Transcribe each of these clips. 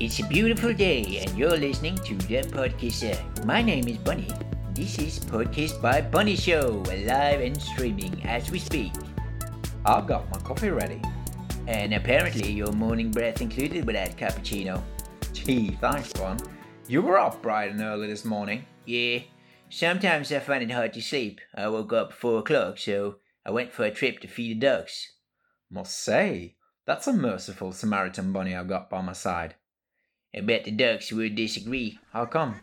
It's a beautiful day, and you're listening to the podcast. My name is Bunny. This is Podcast by Bunny Show, live and streaming as we speak. I've got my coffee ready. And apparently, your morning breath included with that cappuccino. Gee, thanks, Bun. You were up bright and early this morning. Yeah, sometimes I find it hard to sleep. I woke up 4 o'clock, so I went for a trip to feed the ducks. Must say, that's a merciful Samaritan bunny I've got by my side. I bet the ducks would disagree. How come?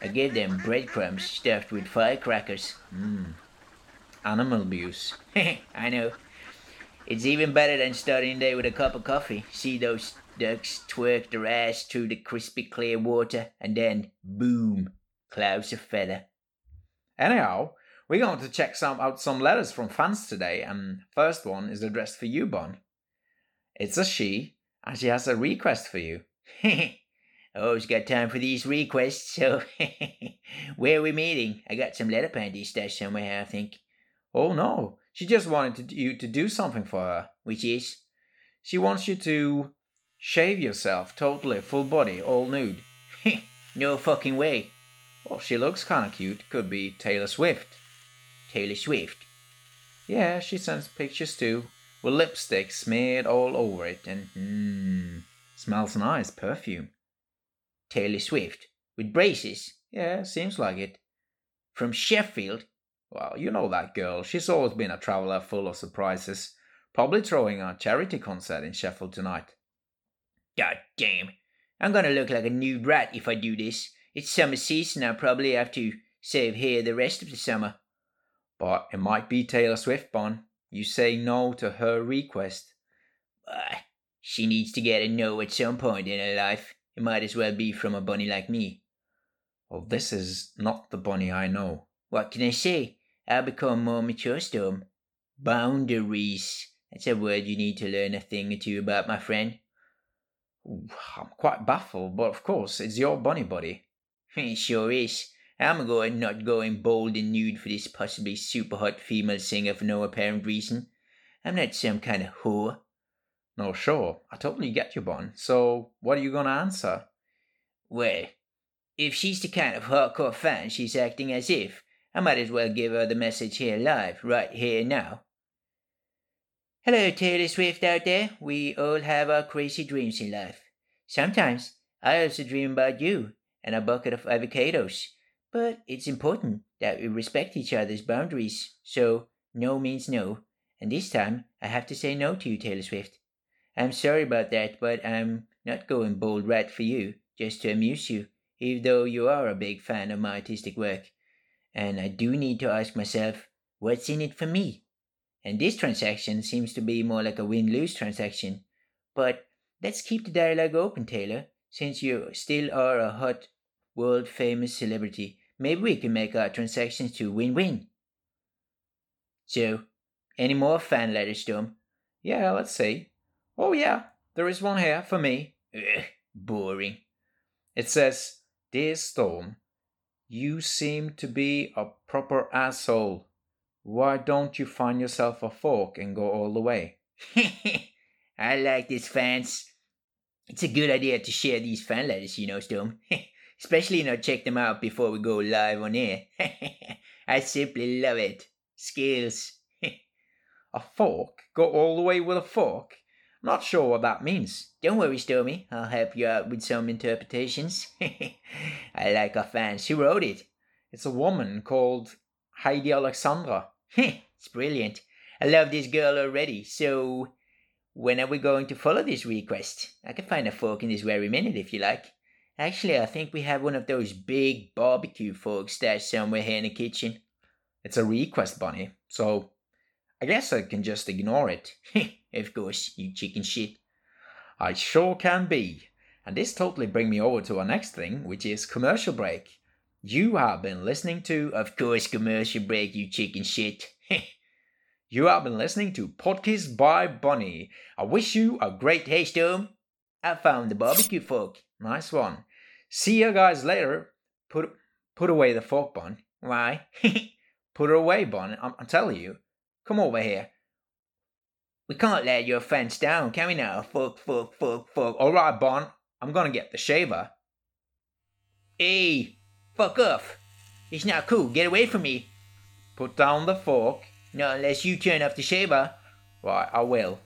I gave them breadcrumbs stuffed with firecrackers. Mmm. Animal abuse. I know. It's even better than starting the day with a cup of coffee. See those ducks twerk their ass through the crispy clear water, and then boom, clouds of feather. Anyhow, we're going to check some out some letters from fans today, and first one is addressed for you, Bon. It's a she, and she has a request for you. Always got time for these requests, so where are we meeting? I got some letter panties stashed somewhere, I think. Oh no, she just wanted to, you to do something for her. Which is? She wants you to shave yourself totally, full body, all nude. no fucking way. Well, she looks kinda cute. Could be Taylor Swift. Taylor Swift? Yeah, she sends pictures too, with lipstick smeared all over it, and mmm, smells nice, perfume. Taylor Swift. With braces? Yeah, seems like it. From Sheffield? Well, you know that girl. She's always been a traveler full of surprises. Probably throwing a charity concert in Sheffield tonight. God damn. I'm gonna look like a nude rat if I do this. It's summer season, I'll probably have to save here the rest of the summer. But it might be Taylor Swift, Bon. You say no to her request. Uh, she needs to get a no at some point in her life. Might as well be from a bunny like me. Well, this is not the bunny I know. What can I say? I've become more mature, Storm. Boundaries. That's a word you need to learn a thing or two about, my friend. I'm quite baffled, but of course, it's your bunny body. It sure is. I'm going not going bold and nude for this possibly super hot female singer for no apparent reason. I'm not some kind of whore. No, sure, I totally get you, Bon. So, what are you gonna answer? Well, if she's the kind of hardcore fan she's acting as if, I might as well give her the message here live, right here now. Hello, Taylor Swift out there. We all have our crazy dreams in life. Sometimes I also dream about you and a bucket of avocados. But it's important that we respect each other's boundaries, so no means no. And this time, I have to say no to you, Taylor Swift. I'm sorry about that, but I'm not going bold rat for you, just to amuse you, even though you are a big fan of my artistic work. And I do need to ask myself, what's in it for me? And this transaction seems to be more like a win lose transaction. But let's keep the dialogue open, Taylor, since you still are a hot, world famous celebrity. Maybe we can make our transactions to win win. So, any more fan letters, Storm? Yeah, let's see. Oh, yeah, there is one here for me. Ugh, boring. It says, Dear Storm, you seem to be a proper asshole. Why don't you find yourself a fork and go all the way? I like this, fans. It's a good idea to share these fan letters, you know, Storm. Especially not check them out before we go live on air. I simply love it. Skills. a fork? Go all the way with a fork? Not sure what that means. Don't worry, Stormy. I'll help you out with some interpretations. I like our fans. Who wrote it? It's a woman called Heidi Alexandra. it's brilliant. I love this girl already. So, when are we going to follow this request? I can find a fork in this very minute if you like. Actually, I think we have one of those big barbecue forks stashed somewhere here in the kitchen. It's a request, Bunny, so I guess I can just ignore it. of course, you chicken shit. I sure can be. And this totally brings me over to our next thing, which is commercial break. You have been listening to, of course, commercial break, you chicken shit. you have been listening to Podcast by Bunny. I wish you a great Hey, Storm. I found the barbecue fork. Nice one. See you guys later. Put put away the fork, Bun. Why? put it away, Bun. I'm, I'm telling you. Come over here. We can't let your fence down, can we now? Fuck, fuck, fuck, fuck. All right, Bon. I'm gonna get the shaver. Hey, fuck off. It's not cool. Get away from me. Put down the fork. Not unless you turn off the shaver. Right, I will.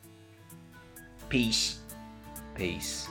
Peace. Peace.